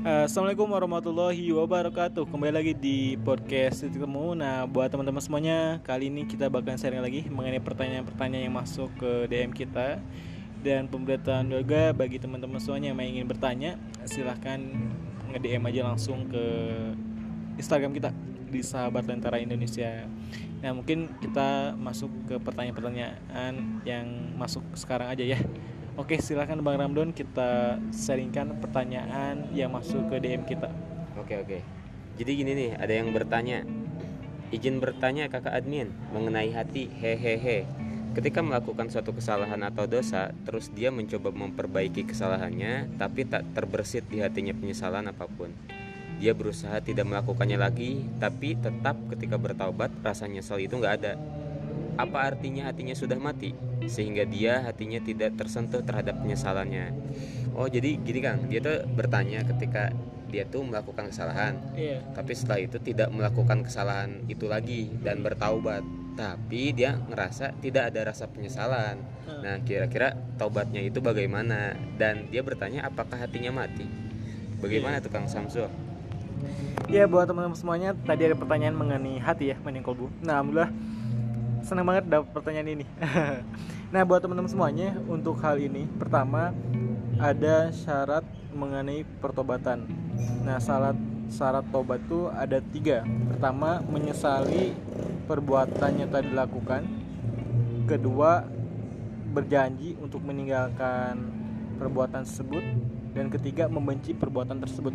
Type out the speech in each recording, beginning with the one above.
Uh, Assalamualaikum warahmatullahi wabarakatuh. Kembali lagi di podcast Titik Temu Nah buat teman-teman semuanya Kali ini kita bakalan sharing lagi Mengenai pertanyaan-pertanyaan yang masuk ke DM kita Dan pemberitaan juga bagi teman-teman semuanya yang ingin bertanya Silahkan nge-DM aja langsung ke Instagram kita Di Sahabat Lentera Indonesia. Nah mungkin kita masuk ke pertanyaan-pertanyaan yang masuk sekarang aja ya Oke, silakan Bang Ramdon kita sharingkan pertanyaan yang masuk ke DM kita. Oke, oke. Jadi gini nih, ada yang bertanya. Izin bertanya kakak admin mengenai hati hehehe. Ketika melakukan suatu kesalahan atau dosa, terus dia mencoba memperbaiki kesalahannya, tapi tak terbersit di hatinya penyesalan apa pun. Dia berusaha tidak melakukannya lagi, tapi tetap ketika bertaubat rasa nyesal itu nggak ada apa artinya hatinya sudah mati? Sehingga dia hatinya tidak tersentuh terhadap penyesalannya. Oh jadi gini kang. Dia tuh bertanya ketika dia tuh melakukan kesalahan. Iya. tapi setelah itu tidak melakukan kesalahan itu lagi dan bertaubat. Tapi dia ngerasa tidak ada rasa penyesalan. Hmm. nah kira-kira taubatnya itu bagaimana? Dan dia bertanya apakah hatinya mati? Bagaimana iya. tuh kang Samsul? Ya buat teman-teman semuanya tadi ada pertanyaan mengenai hati ya mengenai kolbu. Nah alhamdulillah senang banget dapat pertanyaan ini. nah, buat teman-teman semuanya, untuk hal ini, pertama ada syarat mengenai pertobatan. Nah, syarat syarat tobat itu ada tiga. Pertama, menyesali perbuatan yang tadi dilakukan. Kedua, berjanji untuk meninggalkan perbuatan tersebut. Dan ketiga, membenci perbuatan tersebut.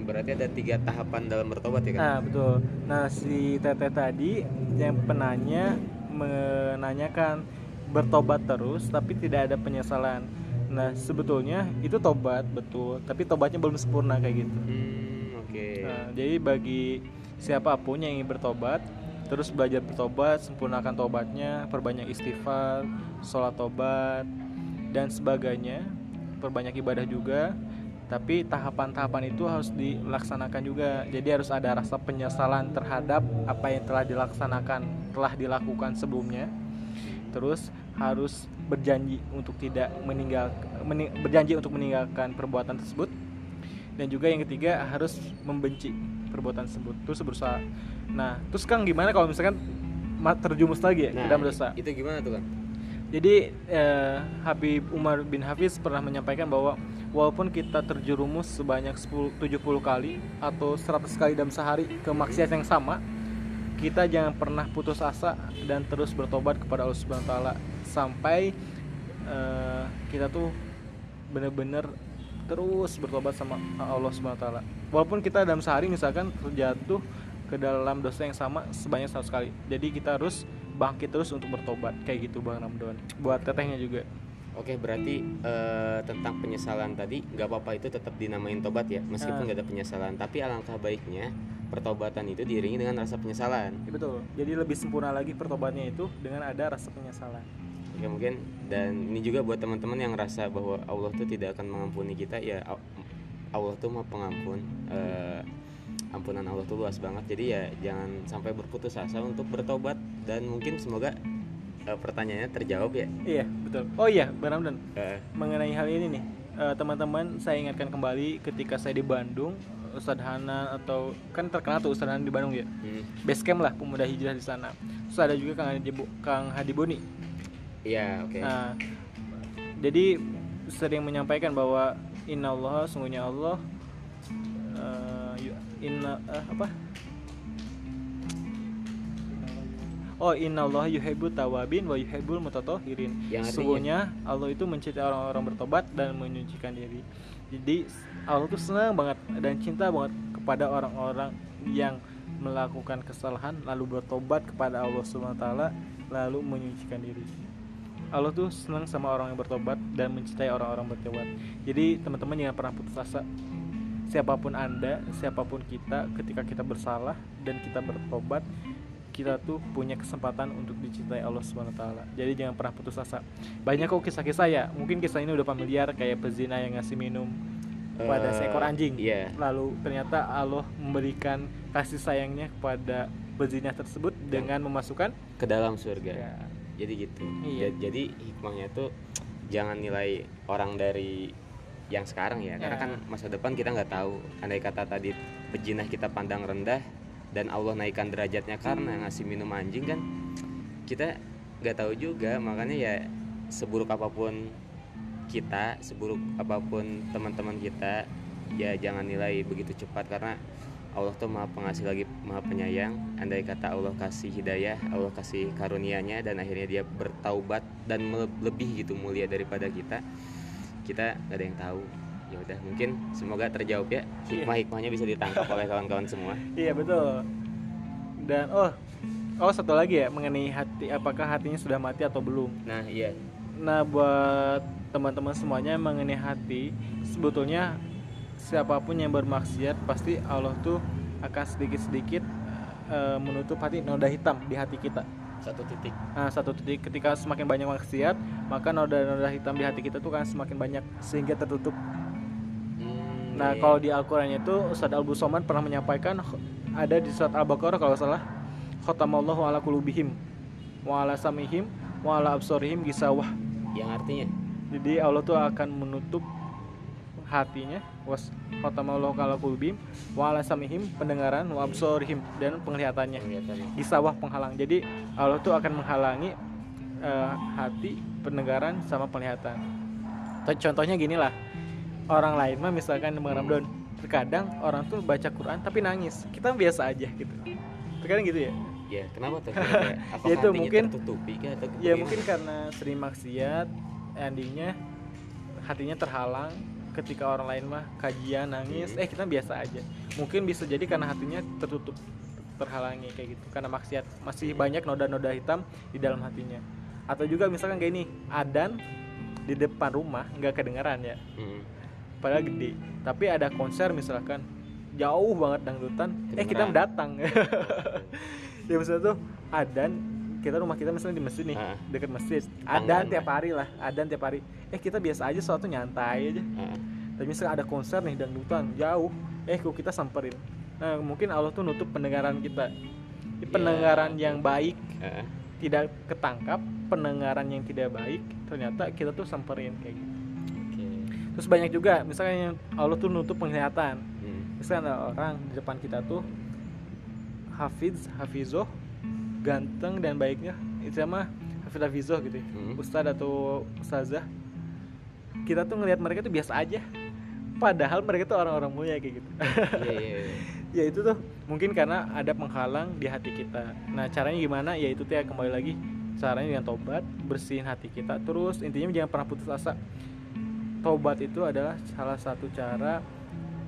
Hmm, berarti ada tiga tahapan dalam bertobat ya kan? Nah, betul. Nah, si Tete tadi yang penanya menanyakan bertobat terus tapi tidak ada penyesalan. Nah sebetulnya itu tobat betul, tapi tobatnya belum sempurna kayak gitu. Hmm, Oke. Okay. Nah, jadi bagi siapa pun yang ingin bertobat, terus belajar bertobat, sempurnakan tobatnya, perbanyak istighfar, sholat tobat dan sebagainya, perbanyak ibadah juga. Tapi tahapan-tahapan itu harus dilaksanakan juga. Jadi harus ada rasa penyesalan terhadap apa yang telah dilaksanakan telah dilakukan sebelumnya. Terus harus berjanji untuk tidak meninggal mening, berjanji untuk meninggalkan perbuatan tersebut. Dan juga yang ketiga harus membenci perbuatan tersebut. Terus berusaha nah terus kang gimana kalau misalkan terjumus lagi ya? Nah, dalam dosa itu gimana tuh kan jadi eh, Habib Umar bin Hafiz pernah menyampaikan bahwa walaupun kita terjerumus sebanyak 10, 70 kali atau 100 kali dalam sehari ke maksiat yang sama kita jangan pernah putus asa dan terus bertobat kepada Allah Subhanahu taala sampai uh, kita tuh bener-bener terus bertobat sama Allah Subhanahu taala. Walaupun kita dalam sehari misalkan terjatuh ke dalam dosa yang sama sebanyak satu kali. Jadi kita harus bangkit terus untuk bertobat kayak gitu Bang Ramdan. Buat tetehnya juga. Oke berarti uh, tentang penyesalan tadi nggak apa-apa itu tetap dinamain tobat ya meskipun ah. nggak ada penyesalan tapi alangkah baiknya pertobatan itu diiringi dengan rasa penyesalan. Ya, betul. Jadi lebih sempurna lagi pertobatnya itu dengan ada rasa penyesalan. Ya mungkin dan ini juga buat teman-teman yang rasa bahwa Allah tuh tidak akan mengampuni kita ya Allah tuh mau pengampun. Uh, ampunan Allah tuh luas banget. Jadi ya jangan sampai berputus asa untuk bertobat dan mungkin semoga uh, pertanyaannya terjawab ya iya betul oh iya Bang Ramdan uh. mengenai hal ini nih uh, teman-teman saya ingatkan kembali ketika saya di Bandung Ustadz Hana atau kan terkenal tuh Ustadz Hana di Bandung ya hmm. base camp lah pemuda hijrah di sana terus ada juga Kang Hadi, Kang Hadi Boni iya oke okay. nah jadi sering menyampaikan bahwa Inna Allah sungguhnya Allah uh, inna uh, apa? Oh inna Allah yuhibu tawabin wa yuhibbul mutatohirin Sungguhnya Allah itu mencintai orang-orang bertobat dan menyucikan diri. Jadi Allah tuh senang banget dan cinta banget kepada orang-orang yang melakukan kesalahan lalu bertobat kepada Allah SWT lalu menyucikan diri. Allah tuh senang sama orang yang bertobat dan mencintai orang-orang bertobat. Jadi teman-teman jangan pernah putus asa siapa pun anda siapa pun kita ketika kita bersalah dan kita bertobat kita tuh punya kesempatan untuk dicintai Allah Subhanahu taala. Jadi jangan pernah putus asa. Banyak kok kisah-kisah ya. Mungkin kisah ini udah familiar kayak pezina yang ngasih minum kepada uh, seekor anjing. Yeah. Lalu ternyata Allah memberikan kasih sayangnya kepada pezina tersebut dengan memasukkan ke dalam surga. Ya. Jadi gitu. Iya. Jadi hikmahnya tuh jangan nilai orang dari yang sekarang ya, karena Ya. kan masa depan kita nggak tahu. Andai kata tadi bejinah kita pandang rendah dan Allah naikkan derajatnya karena ngasih minum anjing kan kita nggak tahu juga. Makanya ya seburuk apa pun kita seburuk apa pun teman-teman kita ya jangan nilai begitu cepat. Karena Allah tuh maha pengasih lagi maha penyayang. Andai kata Allah kasih hidayah Allah kasih karunianya dan akhirnya dia bertaubat dan lebih gitu mulia daripada kita kita nggak ada yang tahu ya udah mungkin semoga terjawab ya hikmah-hikmahnya bisa ditangkap oleh kawan-kawan semua Iya betul. Dan oh, oh satu lagi ya mengenai hati, apakah hatinya sudah mati atau belum? nah iya Nah buat teman-teman semuanya mengenai hati, sebetulnya siapa pun yang bermaksiat pasti Allah tuh akan sedikit-sedikit eh, menutup hati noda hitam di hati kita. Satu titik Nah, satu titik ketika semakin banyak maksiat, maka noda-noda hitam di hati kita tuh kan semakin banyak sehingga tertutup. Hmm, Nah, iya. kalau di Al-Qur'annya itu Ustadz Al Busoman pernah menyampaikan ada di surat Al-Baqarah kalau salah, khatamallahu ala qulubihim wa ala samihim wa ala absorihim gisawah. yang artinya Jadi Allah tuh akan menutup hatinya was khatamallahu ala qulubihim wa ala samihim pendengaran wa absorihim dan penglihatannya. kelihatannya Gisawah penghalang. Jadi Allah tuh akan menghalangi eh, hati, pendengaran sama penglihatan. Contoh- Contohnya gini lah. Orang lain mah misalkan di Ramadan, terkadang orang tuh baca Quran tapi nangis. Kita biasa aja gitu. Terkadang gitu ya. ya kenapa tuh Ya itu mungkin- tertutupi kah atau Ya mungkin karena sering maksiat, endingnya hatinya terhalang. Ketika orang lain mah kajian nangis, Hmm. eh kita biasa aja. Mungkin bisa jadi karena hatinya tertutup, terhalangi kayak gitu. Karena maksiat masih banyak noda-noda hitam di dalam hatinya. Atau juga misalkan kayak ini, adan di depan rumah nggak kedengeran ya, Mm-mm. padahal gede. Tapi ada konser misalkan jauh banget dangdutan, eh kita datang. ya maksudnya tuh adan kita rumah kita misalnya di masjid nih Ah. dekat masjid. Adan lah. tiap hari lah adan tiap hari. Eh kita biasa aja suatu nyantai aja. Ah, tapi misalnya ada konser nih dangdutan jauh eh kok kita samperin. Nah mungkin Allah tuh nutup pendengaran kita. Di Ya, pendengaran yang baik ah. tidak ketangkap pendengaran yang tidak baik ternyata kita tuh samperin kayak gitu. Oke. Terus banyak juga misalnya yang Allah tuh nutup penglihatan. Mm. misalnya ada orang di depan kita tuh hafiz hafizoh ganteng dan baiknya itu sama hafiz hafizoh gitu ya. Hmm. ustadz atau ustazah. Kita tuh ngelihat mereka tuh biasa aja. Padahal mereka tuh orang-orang mulia kayak gitu. Iya iya iya. ya itu tuh mungkin karena ada penghalang di hati kita. Nah caranya gimana? Ya itu tuh ya kembali lagi. Caranya dengan tobat bersihin hati kita. Terus intinya jangan pernah putus asa. Tobat itu adalah salah satu cara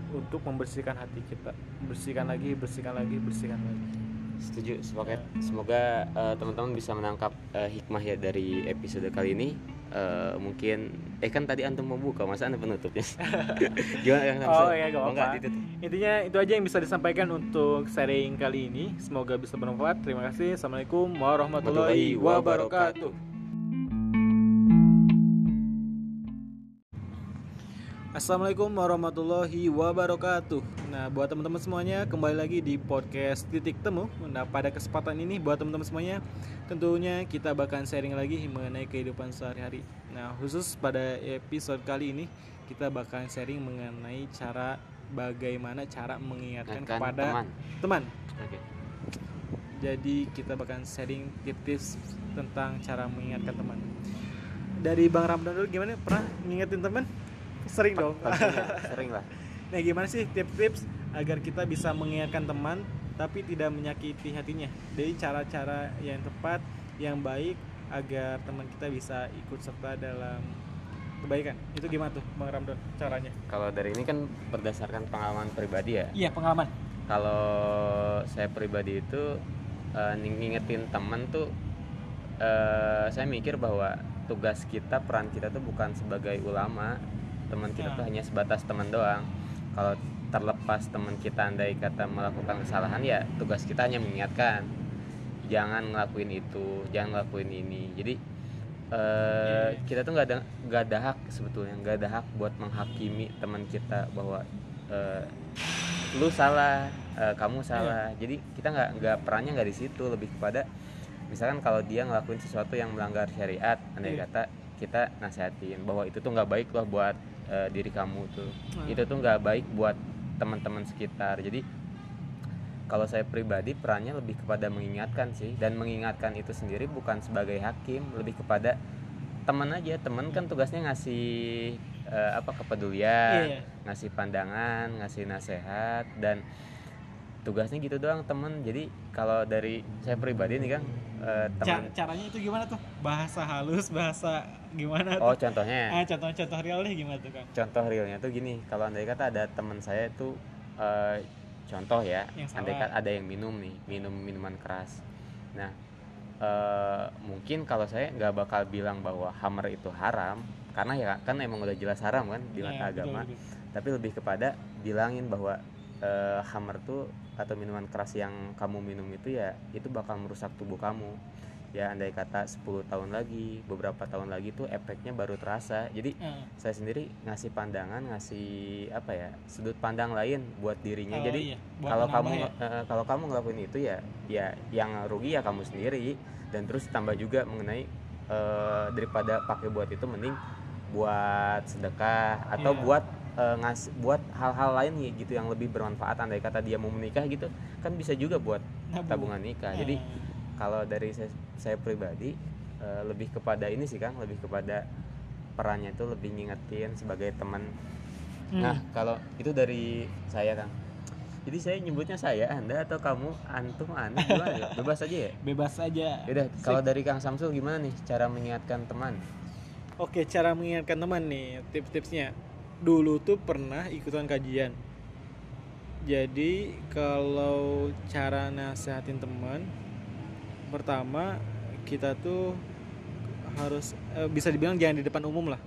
untuk membersihkan hati kita. Bersihkan lagi bersihkan lagi bersihkan lagi setuju. Sepakat semoga eh, teman-teman bisa menangkap eh, hikmah ya dari episode kali ini. Eh, mungkin eh kan tadi antum mau buka masa anda penutupnya? Gimana yang Oh ya gak ditutup? Intinya itu aja yang bisa disampaikan untuk sharing kali ini. Semoga bisa bermanfaat. Terima kasih. Assalamualaikum warahmatullahi wabarakatuh Assalamualaikum warahmatullahi wabarakatuh Nah buat teman-teman semuanya Kembali lagi di podcast Titik Temu Nah pada kesempatan ini buat teman-teman semuanya Tentunya kita bakal sharing lagi mengenai kehidupan sehari-hari Nah khusus pada episode kali ini Kita bakal sharing mengenai cara Bagaimana cara mengingatkan Ingatkan kepada teman teman oke jadi kita bakal sharing tips tentang cara mengingatkan teman. Dari Bang Ramdan dulu gimana? Pernah ngingetin teman? Sering dong. Sering lah Nah, gimana sih tips-tips agar kita bisa mengingatkan teman tapi tidak menyakiti hatinya? Jadi cara-cara yang tepat, yang baik agar teman kita bisa ikut serta dalam kebaikan. Itu gimana tuh Bang Ramdan caranya? kalau dari ini kan berdasarkan pengalaman pribadi ya Iya, pengalaman. kalau saya pribadi itu eh, ngingetin teman tuh eh, saya mikir bahwa tugas kita peran kita tuh bukan sebagai ulama teman kita tuh hanya sebatas teman doang. Kalau terlepas teman kita andai kata melakukan kesalahan ya tugas kita hanya mengingatkan jangan ngelakuin itu jangan ngelakuin ini. Jadi Iya. kita tuh nggak ada nggak ada hak sebetulnya nggak ada hak buat menghakimi teman kita bahwa eh, lu salah eh, kamu salah. Jadi kita nggak nggak perannya nggak di situ. Lebih kepada misalkan kalau dia ngelakuin sesuatu yang melanggar syariat andai Iya. kata kita nasehatin bahwa itu tuh nggak baik loh buat uh, diri kamu tuh. Hmm. itu tuh nggak baik buat teman-teman sekitar. Jadi kalau saya pribadi perannya lebih kepada mengingatkan sih. Dan mengingatkan itu sendiri bukan sebagai hakim lebih kepada teman aja. Teman kan tugasnya ngasih eh, apa kepedulian Iya. ngasih pandangan ngasih nasihat. Dan tugasnya gitu doang teman jadi kalau dari saya pribadi nih kang eh, Ca- teman caranya itu gimana tuh? Bahasa halus bahasa gimana oh tuh contohnya? Ah contoh-contoh realnya gimana tuh kang? Contoh realnya tuh gini kalau andai kata ada teman saya tuh eh, contoh ya andai kata ada yang minum nih minum minuman keras. Nah eh, mungkin kalau saya nggak bakal bilang bahwa hammer itu haram karena ya kan emang udah jelas haram kan di mata betul, agama. betul. tapi lebih kepada bilangin bahwa eh, hammer tuh atau minuman keras yang kamu minum itu ya itu bakal merusak tubuh kamu. Ya andai kata 10 tahun lagi beberapa tahun lagi tuh efeknya baru terasa. Jadi Ah, saya sendiri ngasih pandangan ngasih apa ya sudut pandang lain buat dirinya. Oh, jadi iya, buat kalau kamu ya. eh, kalau kamu ngelakuin itu ya ya yang rugi ya kamu sendiri. Dan terus tambah juga mengenai eh, daripada pakai buat itu mending buat sedekah atau Iya. buat eh, ngas buat hal-hal lain ya gitu yang lebih bermanfaat andai kata dia mau menikah gitu kan bisa juga buat Nabung. tabungan nikah jadi Ah, kalau dari saya, saya pribadi eh, lebih kepada ini sih kang lebih kepada perannya itu lebih ngingetin sebagai teman hmm. nah kalau itu dari saya kang jadi saya nyebutnya saya anda atau kamu antum anda gimana ya? bebas aja ya bebas aja Yaudah, kalau dari kang Samsul gimana nih cara mengingatkan teman Oke, cara mengingatkan teman nih, tips-tipsnya. Dulu tuh pernah ikutan kajian. Jadi kalau cara nasehatin teman, pertama kita tuh harus eh, bisa dibilang jangan di depan umum lah.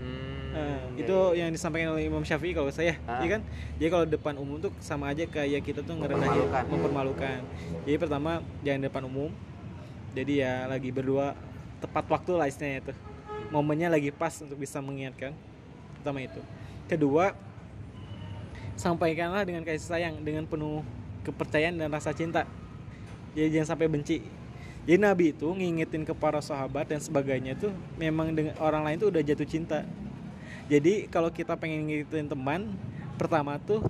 hmm, Nah, ya, itu ya. yang disampaikan oleh Imam Syafi'i kalau saya, Ah. iya kan? Jadi kalau depan umum tuh sama aja kayak kita tuh ngerendahin, Mempermalukan. mempermalukan. Jadi pertama jangan di depan umum. Jadi ya lagi berdua tepat waktu lah istilahnya itu. Momennya lagi pas untuk bisa mengingatkan. Pertama itu. Kedua, sampaikanlah dengan kasih sayang, dengan penuh kepercayaan dan rasa cinta. Jadi jangan sampai benci. Jadi Nabi itu ngingetin ke para sahabat dan sebagainya tuh memang dengan orang lain tuh udah jatuh cinta. Jadi kalau kita pengen ngingetin teman, pertama tuh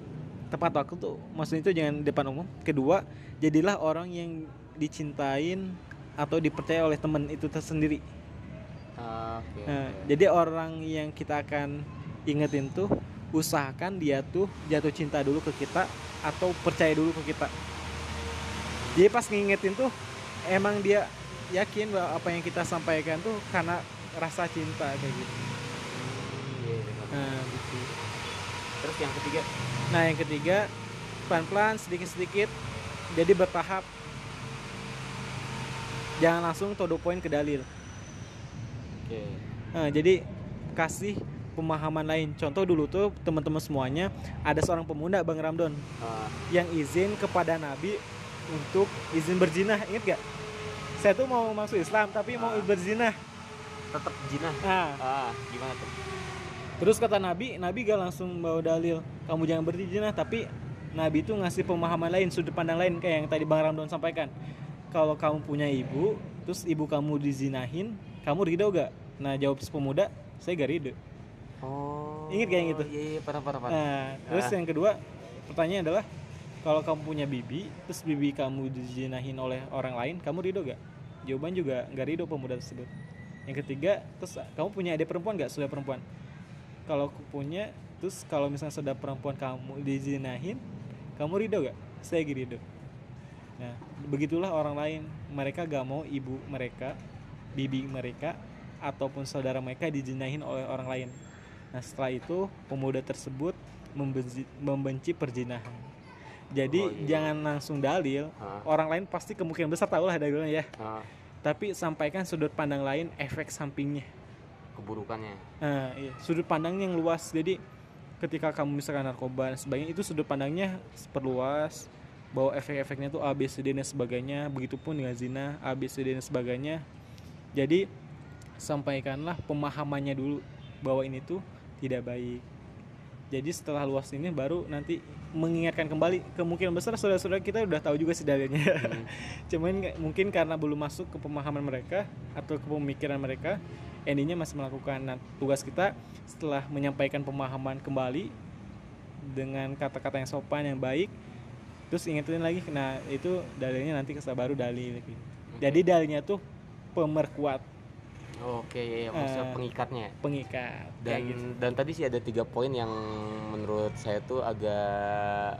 tepat waktu tuh maksudnya itu jangan depan umum. Kedua, jadilah orang yang dicintain atau dipercaya oleh teman itu tersendiri. Oke, Nah, oke. jadi orang yang kita akan ingetin tuh usahakan dia tuh jatuh cinta dulu ke kita atau percaya dulu ke kita. Jadi pas ngingetin tuh emang dia yakin bahwa apa yang kita sampaikan tuh karena rasa cinta kayak gitu. Iya, benar. Nah, gitu. terus yang ketiga Nah, yang ketiga pelan-pelan sedikit-sedikit jadi bertahap. Jangan langsung to the point ke dalil. oke Nah, jadi kasih pemahaman lain. Contoh dulu tuh teman-teman semuanya ada seorang pemuda Bang Ramdon Ah, yang izin kepada Nabi untuk izin berzinah. Ingat gak? Saya tuh mau masuk Islam tapi mau Ah. berzinah. tetap jinah Nah, ah gimana tuh terus kata Nabi, Nabi gak langsung bawa dalil kamu jangan berzinah, tapi Nabi itu ngasih pemahaman lain, sudut pandang lain kayak yang tadi Bang Ramdon sampaikan. Kalau kamu punya ibu, terus ibu kamu dizinahin, kamu ridho gak? Nah, jawab si pemuda, saya gak ridho. Oh Ingat kayak gitu? iya iya parah parah parah Nah, terus Ah. yang kedua, pertanyaan adalah kalau kamu punya bibi, terus bibi kamu dizinahin oleh orang lain, kamu ridho gak? Jawaban juga nggak ridho pemuda tersebut. Yang ketiga, terus kamu punya adik perempuan gak? Sudah perempuan? Kalau punya, terus kalau misalnya sudah perempuan kamu dizinahin, kamu ridho gak? Saya ridho. Nah, begitulah orang lain. Mereka gak mau ibu mereka, bibi mereka, ataupun saudara mereka dizinahin oleh orang lain. Nah setelah itu pemuda tersebut membenci, membenci perzinahan. Jadi Oh, iya. jangan langsung dalil. Ah. Orang lain pasti kemungkinan besar tahu lah dalilnya ya. Ah, Tapi sampaikan sudut pandang lain, efek sampingnya. keburukannya Nah, iya. sudut pandang yang luas. Jadi ketika kamu misalkan narkoba dan sebagainya itu sudut pandangnya perluas bahwa efek-efeknya itu A B C D dan sebagainya. Begitupun dengan zina, A B C D dan sebagainya. Jadi sampaikanlah pemahamannya dulu bahwa ini tuh tidak baik. Jadi setelah luas ini baru nanti mengingatkan kembali kemungkinan besar saudara-saudara kita udah tahu juga sih dalilnya. Hmm. Cuman mungkin karena belum masuk ke pemahaman mereka atau ke pemikiran mereka, endingnya masih melakukan nah tugas kita setelah menyampaikan pemahaman kembali dengan kata-kata yang sopan yang baik terus ingetin lagi nah itu dalilnya nanti kesal baru dalil gitu. jadi dalilnya tuh pemerkuat Oke, ya, maksudnya Eh, pengikatnya. pengikat Dan gitu. dan tadi sih ada tiga poin yang menurut saya tuh agak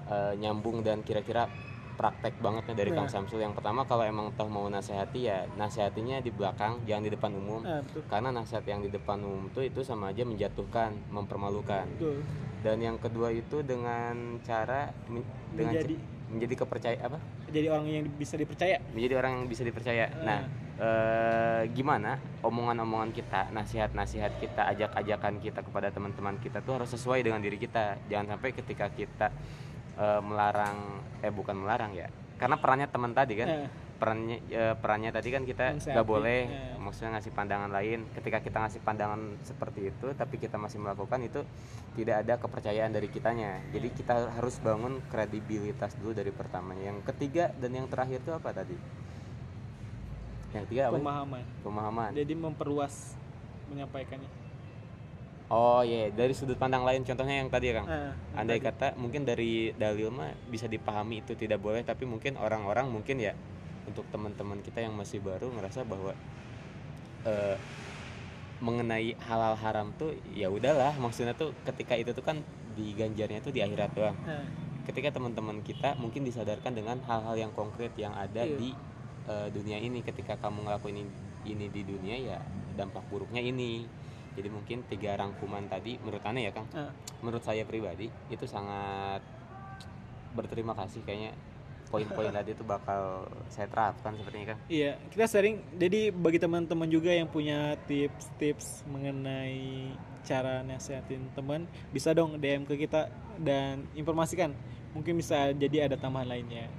eh, nyambung dan kira-kira praktek banget nih dari Kang Nah. Samsul. Yang pertama kalau emang toh mau nasihati ya nasihatinya di belakang, jangan di depan umum. Ah, betul Karena nasihat yang di depan umum tuh itu sama aja menjatuhkan, mempermalukan. betul Dan yang kedua itu dengan cara men- dengan menjadi menjadi kepercaya apa? jadi orang yang bisa dipercaya Menjadi orang yang bisa dipercaya. Ah. Nah, eh, gimana omongan-omongan kita, nasihat-nasihat kita, ajak-ajakan kita kepada teman-teman kita tuh harus sesuai dengan diri kita. Jangan sampai ketika kita eh, melarang, eh bukan melarang ya, karena perannya teman tadi kan, Eh, perannya eh, perannya tadi kan kita nggak boleh, eh. maksudnya ngasih pandangan lain. Ketika kita ngasih pandangan seperti itu, tapi kita masih melakukan itu, tidak ada kepercayaan dari kitanya. Jadi kita harus bangun kredibilitas dulu dari pertamanya. Yang ketiga dan yang terakhir itu apa tadi? Yang ketiga apa? pemahaman Pemahaman. jadi memperluas menyampaikannya Oh iya, dari sudut pandang lain contohnya yang tadi Kang. Ah, Andai tadi. kata mungkin dari dalil mah bisa dipahami itu tidak boleh, tapi mungkin orang-orang mungkin ya untuk teman-teman kita yang masih baru ngerasa bahwa eh, mengenai halal haram tuh ya udahlah, maksudnya tuh ketika itu tuh kan diganjarnya tuh di akhirat doang. Ah, Ketika teman-teman kita mungkin disadarkan dengan hal-hal yang konkret yang ada Iya. di eh, dunia ini, ketika kamu ngelakuin ini, ini di dunia ya dampak buruknya ini. Jadi mungkin tiga rangkuman tadi menurut aneh ya Kang ah. menurut saya pribadi itu sangat berterima kasih kayaknya poin-poin tadi itu bakal saya terapkan sepertinya kan Iya, kita sering jadi bagi teman-teman juga yang punya tips-tips mengenai cara nasihatin teman, bisa dong DM ke kita dan informasikan. Mungkin bisa jadi ada tambahan lainnya.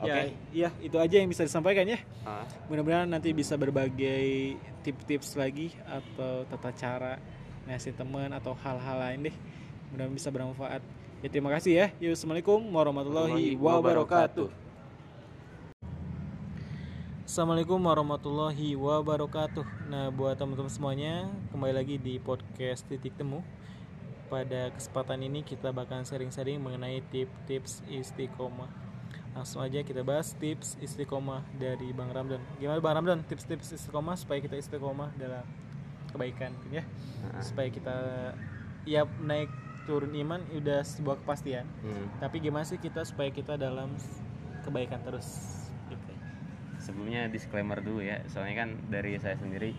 Oke Ya, iya, itu aja yang bisa disampaikan ya. Ah, Mudah-mudahan nanti bisa berbagai tips-tips lagi atau tata cara nasihat teman atau hal-hal lain deh. Mudah-mudahan bisa bermanfaat. Ya terima kasih ya. Yuk, Assalamualaikum warahmatullahi wabarakatuh. Assalamualaikum warahmatullahi wabarakatuh. Nah, buat teman-teman semuanya, kembali lagi di podcast Titik Temu. Pada kesempatan ini kita bakalan sharing-sharing mengenai tips-tips istiqomah. Langsung aja kita bahas tips istiqomah dari Bang Ramdan. Gimana Bang Ramdan tips-tips istiqomah supaya kita istiqomah dalam kebaikan ya. ah, Supaya kita ya naik turun iman udah sebuah kepastian. hmm. Tapi gimana sih kita supaya kita dalam kebaikan terus gitu. sebelumnya disclaimer dulu ya soalnya kan dari saya sendiri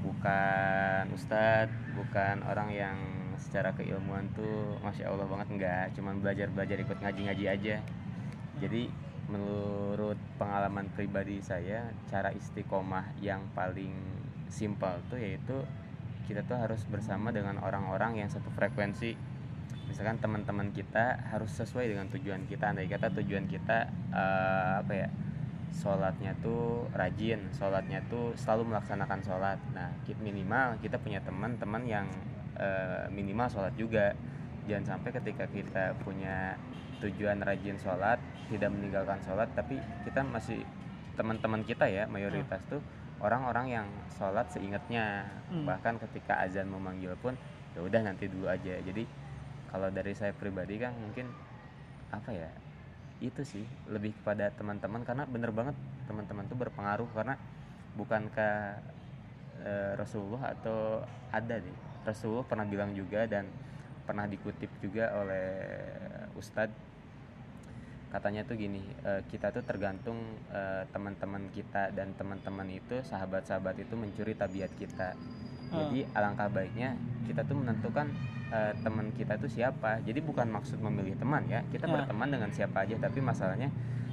bukan ustadz bukan orang yang secara keilmuan tuh masya allah banget enggak cuman belajar belajar ikut ngaji ngaji aja jadi menurut pengalaman pribadi saya cara istiqomah yang paling simpel tuh yaitu kita tuh harus bersama dengan orang-orang yang satu frekuensi. Misalkan teman-teman kita harus sesuai dengan tujuan kita. Andai kata tujuan kita eh, apa ya sholatnya tuh rajin sholatnya tuh selalu melaksanakan sholat. Nah minimal kita punya teman-teman yang eh, minimal sholat juga. Jangan sampai ketika kita punya tujuan rajin sholat tidak meninggalkan sholat tapi kita masih teman-teman kita ya mayoritas tuh orang-orang yang sholat seingatnya. Hmm. bahkan ketika azan memanggil pun ya udah nanti dulu aja. Jadi kalau dari saya pribadi kan mungkin apa ya itu sih lebih kepada teman-teman. Karena bener banget teman-teman tuh berpengaruh. Karena bukankah eh, Rasulullah atau ada deh Rasulullah pernah bilang juga dan pernah dikutip juga oleh Ustadz katanya tuh gini eh, kita tuh tergantung eh, teman-teman kita dan teman-teman itu sahabat-sahabat itu mencuri tabiat kita jadi alangkah baiknya kita tuh menentukan eh, teman kita tuh siapa jadi bukan maksud memilih teman ya kita Ah. berteman dengan siapa aja tapi masalahnya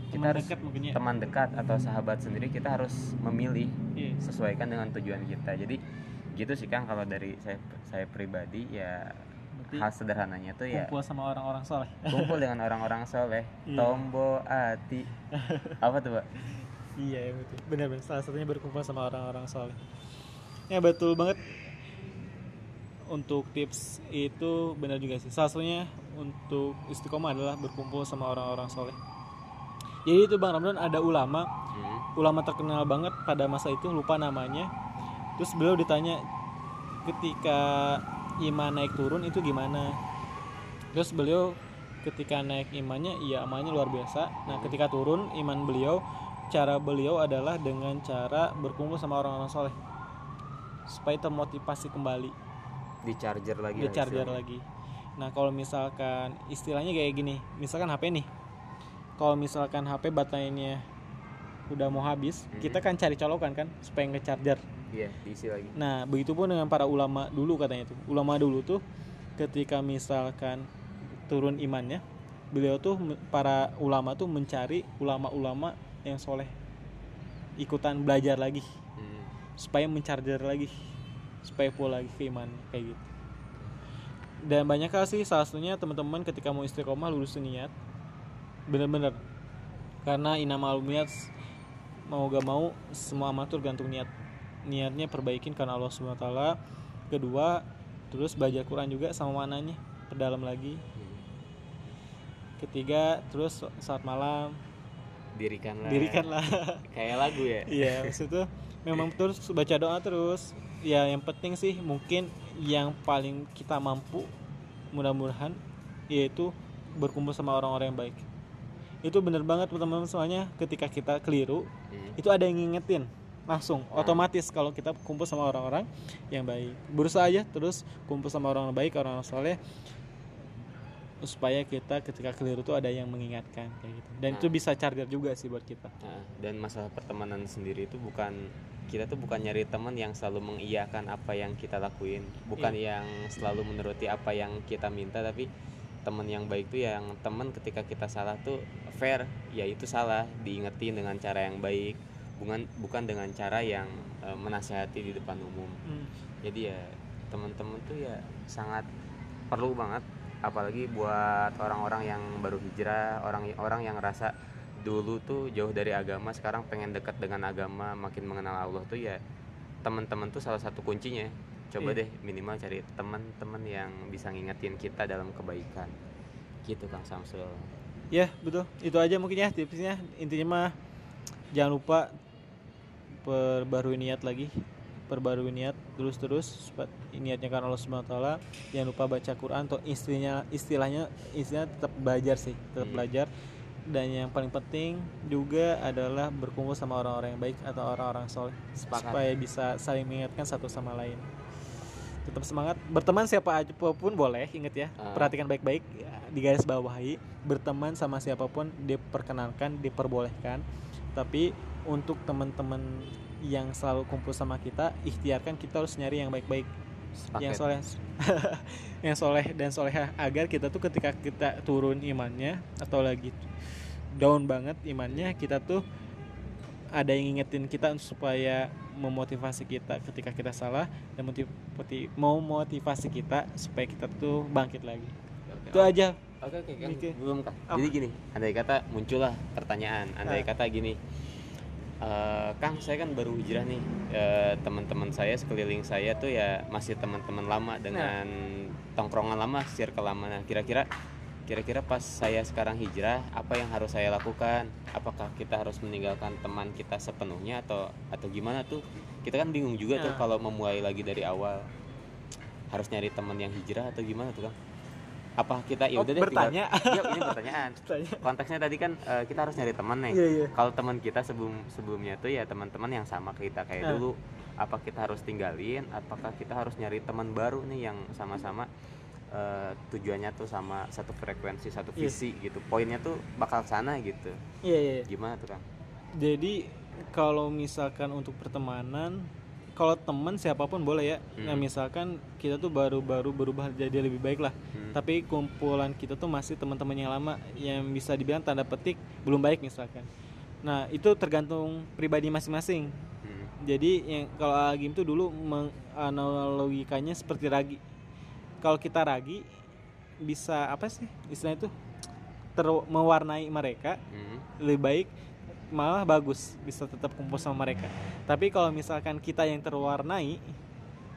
kita Teman harus dekat ya. teman dekat atau sahabat sendiri kita harus memilih Iya. sesuaikan dengan tujuan kita jadi gitu sih kang kalau dari saya saya pribadi ya Berarti hal sederhananya tuh ya kumpul sama orang-orang soleh. kumpul dengan orang-orang soleh Iya. tombo ati apa tuh pak Iya, iya, betul. Benar-benar salah satunya berkumpul sama orang-orang soleh. Ya betul banget. Untuk tips itu benar juga sih. Salah satunya untuk istiqomah adalah berkumpul sama orang-orang soleh. Jadi itu Bang Ramdan ada ulama, Hmm. ulama terkenal banget pada masa itu lupa namanya. terus beliau ditanya ketika iman naik turun itu gimana? Terus beliau ketika naik imannya iya imannya luar biasa. Nah ketika turun iman beliau cara beliau adalah dengan cara berkumpul sama orang-orang soleh. Supaya termotivasi kembali. Di charger lagi di charger istilahnya. lagi. Nah kalau misalkan istilahnya kayak gini. Misalkan HP nih. Kalau misalkan HP baterainya udah mau habis Mhm. kita kan cari colokan kan supaya nge-charger iya diisi lagi. Nah, begitupun dengan para ulama dulu katanya itu. Ulama dulu tuh ketika misalkan turun imannya, beliau tuh para ulama tuh mencari ulama-ulama yang soleh. Ikutan belajar lagi. Hmm. supaya mencarger lagi. Supaya full lagi ke iman kayak gitu. Dan banyak hal sih salah satunya teman-teman ketika mau istiqomah lurusin niat bener-bener. Karena inama niat mau gak mau semua amal tuh gantung niat niatnya perbaikin karena Allah swt kedua terus belajar Quran juga sama mananya perdalam lagi. Ketiga terus saat malam. Dirikanlah. Dirikanlah. Kayak lagu ya? Iya, maksud itu memang terus baca doa terus. Ya, yang penting sih mungkin yang paling kita mampu mudah-mudahan yaitu berkumpul sama orang-orang yang baik. Itu bener banget teman-teman soalnya ketika kita keliru Hmm. itu ada yang ngingetin langsung otomatis kalau kita kumpul sama orang-orang yang baik. Berusaha aja terus kumpul sama orang baik orang-orang soleh supaya kita ketika keliru tuh ada yang mengingatkan kayak gitu. Dan itu Nah. bisa charger juga sih buat kita. Nah, dan masalah pertemanan sendiri itu bukan kita tuh bukan nyari teman yang selalu mengiyakan apa yang kita lakuin, bukan Iya. yang selalu menuruti apa yang kita minta, tapi teman yang baik tuh yang teman ketika kita salah tuh fair, ya itu salah, diingetin dengan cara yang baik, bukan bukan dengan cara yang eh, menasehati di depan umum. Hmm. Jadi ya teman-teman tuh ya sangat perlu banget apalagi buat orang-orang yang baru hijrah, orang-orang yang ngerasa dulu tuh jauh dari agama, sekarang pengen dekat dengan agama, makin mengenal Allah tuh ya teman-teman tuh salah satu kuncinya. Coba Iya. deh minimal cari teman-teman yang bisa ngingetin kita dalam kebaikan. Gitu Kang Samsul. Ya betul itu aja mungkin ya tipsnya intinya mah jangan lupa perbarui niat lagi perbarui niat terus terus niatnya kan Allah Subhanahu Taala. Jangan lupa baca Quran atau istilahnya istilahnya istilahnya tetap belajar sih tetap Hmm. belajar. Dan yang paling penting juga adalah berkumpul sama orang-orang yang baik atau orang-orang soleh. Sepakat. supaya bisa saling mengingatkan satu sama lain. Tetap semangat. Berteman siapa aja pun boleh inget ya. Ah. perhatikan baik-baik ya, di garis bawahi. Berteman sama siapa pun diperkenankan diperbolehkan. Tapi untuk teman-teman yang selalu kumpul sama kita ikhtiarkan kita harus nyari yang baik-baik. Yang soleh. Yang soleh dan solehah agar kita tuh ketika kita turun imannya atau lagi down banget imannya kita tuh ada yang ngingetin kita supaya memotivasi kita ketika kita salah dan motivasi mau motivasi kita supaya kita tuh bangkit lagi. Oke, itu aja. Oke oke kan belum? Jadi gini, andai kata muncullah pertanyaan, andai Ah. kata gini, "Eh, Kang saya kan baru hijrah nih, Eh, teman-teman saya sekeliling saya tuh ya masih teman-teman lama dengan tongkrongan lama, circle lama. Nah kira-kira kira-kira pas saya sekarang hijrah, apa yang harus saya lakukan? Apakah kita harus meninggalkan teman kita sepenuhnya atau atau gimana tuh? Kita kan bingung juga tuh Nah. kalau memulai lagi dari awal. Harus nyari teman yang hijrah atau gimana tuh, Kang? Apa kita ya Oh, udah deh tinggal- bertanya. Iya, ini pertanyaan. Konteksnya tadi kan eh, kita harus nyari teman nih. Iya, iya. Kalau teman kita sebelum sebelumnya tuh ya teman-teman yang sama kita kayak Nah. dulu. Apa kita harus tinggalin? Apakah kita harus nyari teman baru nih yang sama-sama eh, tujuannya tuh sama satu frekuensi, satu Iya. visi gitu. Poinnya tuh bakal sana gitu. iya iya Gimana tuh, Kang? jadi kalau misalkan untuk pertemanan kalau teman siapa pun boleh ya nah Hmm. misalkan kita tuh baru-baru berubah jadi lebih baik lah Hmm. tapi kumpulan kita tuh masih teman-teman yang lama yang bisa dibilang tanda petik belum baik misalkan nah itu tergantung pribadi masing-masing Hmm. jadi yang kalau Agim tuh dulu menganalogikannya seperti ragi kalau kita ragi bisa apa sih istilahnya itu ter mewarnai mereka Hmm. lebih baik malah bagus bisa tetap kumpul sama mereka tapi kalau misalkan kita yang terwarnai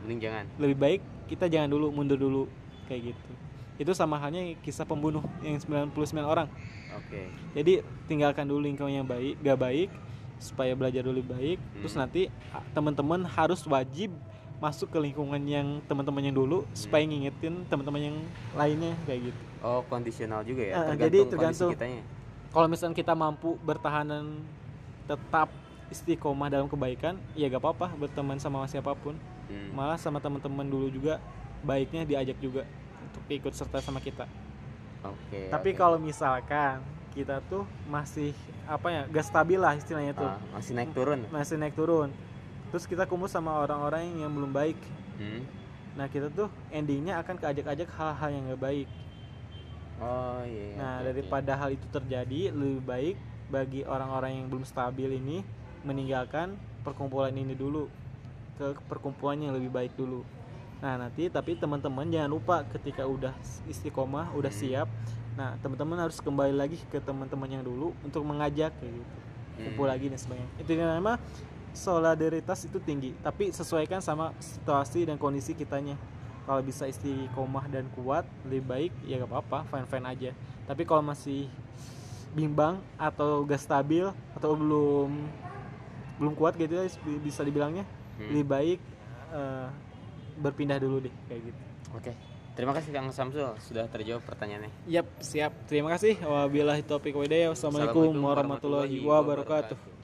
Mending jangan. lebih baik kita jangan dulu mundur dulu kayak gitu itu sama halnya kisah pembunuh yang 99 orang Oke. jadi tinggalkan dulu lingkungan yang baik gak baik supaya belajar dulu baik terus Hmm. nanti ah, teman-teman harus wajib masuk ke lingkungan yang teman-teman yang dulu supaya ngingetin teman-teman yang lainnya kayak gitu Oh, kondisional juga ya. Tergantung jadi kondisi tergantung. kitanya. Kalau misalnya kita mampu bertahanan tetap istiqomah dalam kebaikan ya gak apa-apa berteman sama siapa pun Hmm. malah sama teman-teman dulu juga baiknya diajak juga untuk ikut serta sama kita Oke. tapi oke. kalau misalkan kita tuh masih apa ya gak stabil lah istilahnya tuh Ah, masih naik turun. masih naik turun terus kita kumpul sama orang-orang yang belum baik Hmm. nah kita tuh endingnya akan keajak-ajak hal-hal yang gak baik Oh iya. iya, nah oke. daripada hal itu terjadi lebih baik bagi orang-orang yang belum stabil ini meninggalkan perkumpulan ini dulu ke perkumpulan yang lebih baik dulu nah nanti tapi teman-teman jangan lupa ketika udah istiqomah udah Hmm. siap nah teman-teman harus kembali lagi ke teman-teman yang dulu untuk mengajak kayak gitu kumpul Hmm. lagi dan sebagainya itu nama solidaritas itu tinggi tapi sesuaikan sama situasi dan kondisi kitanya kalau bisa istiqomah dan kuat lebih baik ya gak apa-apa fine fine aja tapi kalau masih bimbang atau gak stabil atau belum belum kuat gitu ya bisa dibilangnya Hmm. lebih baik eh, berpindah dulu deh kayak gitu Oke. Terima kasih Kang Samsul sudah terjawab pertanyaannya. Yap, siap. Terima kasih. Wabillahi taufiq. Wassalamualaikum warahmatullahi wabarakatuh.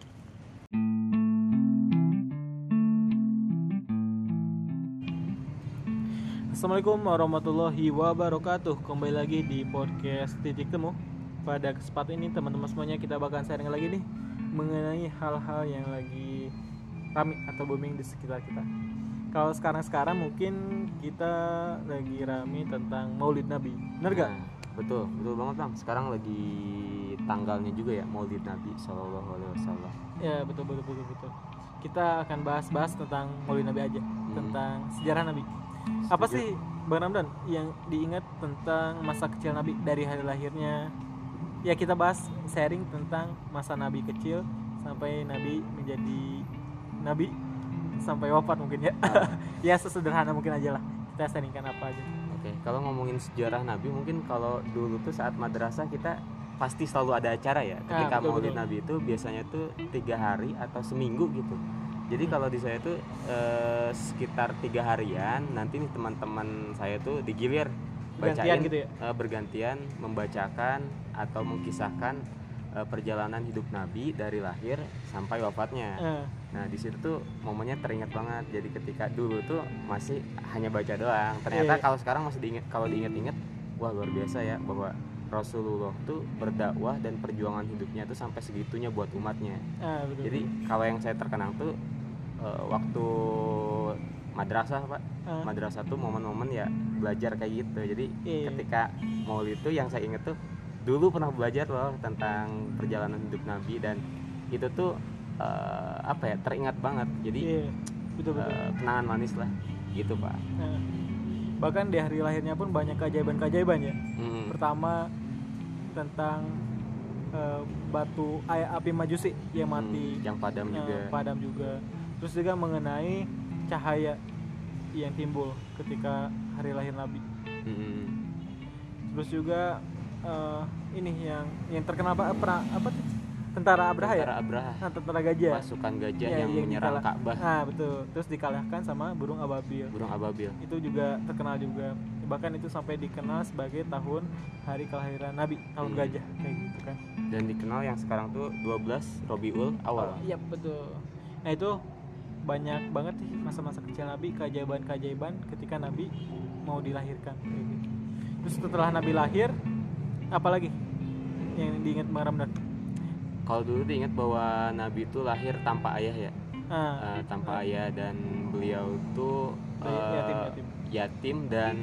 Assalamualaikum warahmatullahi wabarakatuh. Kembali lagi di podcast Titik Temu. Pada kesempatan ini teman-teman semuanya kita bakal sharing lagi nih Mengenai hal-hal yang lagi rame atau booming di sekitar kita. Kalau sekarang-sekarang mungkin kita lagi rame tentang maulid nabi. Bener gak? Nah, betul, betul banget Bang. Sekarang lagi tanggalnya juga ya Maulid Nabi Shallallahu alaihi wasallam. Ya betul betul betul betul. Kita akan bahas-bahas tentang maulid nabi aja Tentang sejarah nabi Apa Setuju. sih Bang Ramdan yang diingat tentang masa kecil nabi dari hari lahirnya Ya kita bahas sharing tentang masa nabi kecil Sampai nabi menjadi nabi Sampai wafat mungkin ya Ya sesederhana mungkin aja lah Kita sharingkan apa aja Oke, kalau ngomongin sejarah Nabi mungkin kalau dulu tuh saat madrasah kita pasti selalu ada acara ya. Ketika Ah, betul, Maulid betul. Nabi itu biasanya tuh tiga hari atau seminggu gitu. Jadi kalau di saya tuh eh, sekitar tiga harian, nanti nih teman-teman saya tuh digilir bacain gitu ya? eh, bergantian membacakan atau mengkisahkan eh, perjalanan hidup Nabi dari lahir sampai wafatnya. Eh, Nah di situ tuh momennya teringat banget. Jadi ketika dulu tuh masih hanya baca doang. Ternyata Iya. kalau sekarang masih diingat, kalau diingat-ingat, wah luar biasa ya bahwa Rasulullah tuh berdakwah dan perjuangan hidupnya tuh sampai segitunya buat umatnya. ah, betul. Jadi kalau yang saya terkenang tuh eh, waktu madrasah pak, Ah. madrasah tuh momen-momen ya belajar kayak gitu. Jadi Iya. ketika maulid itu yang saya inget tuh dulu pernah belajar loh tentang perjalanan hidup Nabi dan itu tuh eh, apa ya teringat banget. Jadi Iya, betul betul. eh, kenangan manis lah gitu pak. Nah, bahkan di hari lahirnya pun banyak keajaiban-keajaiban ya. Mm. Pertama tentang eh, batu ay- api majusi yang mati, Hmm, yang padam juga. padam juga. Terus juga mengenai cahaya yang timbul ketika hari lahir Nabi. Mm-mm. Terus juga eh, ini yang yang terkenal apa pernah apa tuh? Tentara Abraha ya? Tentara Abraha. Nah, tentara gajah. Pasukan gajah Iya, yang yang menyerang Ka'bah. Nah, betul. Terus dikalahkan sama burung ababil. Burung ababil. itu juga terkenal juga bahkan itu sampai dikenal sebagai tahun hari kelahiran Nabi tahun Hmm. gajah kayak gitu kan Dan dikenal yang sekarang tuh 12 Robiul awal. Oh, iya betul nah itu banyak banget sih masa-masa kecil Nabi keajaiban-keajaiban ketika Nabi mau dilahirkan kayak gitu. Terus setelah Nabi lahir apalagi yang diingat Bang Ramdan? Kalau dulu diingat bahwa Nabi itu lahir tanpa ayah ya, ah. Eh, tanpa ayah dan beliau tuh Yatim, eh, yatim. yatim dan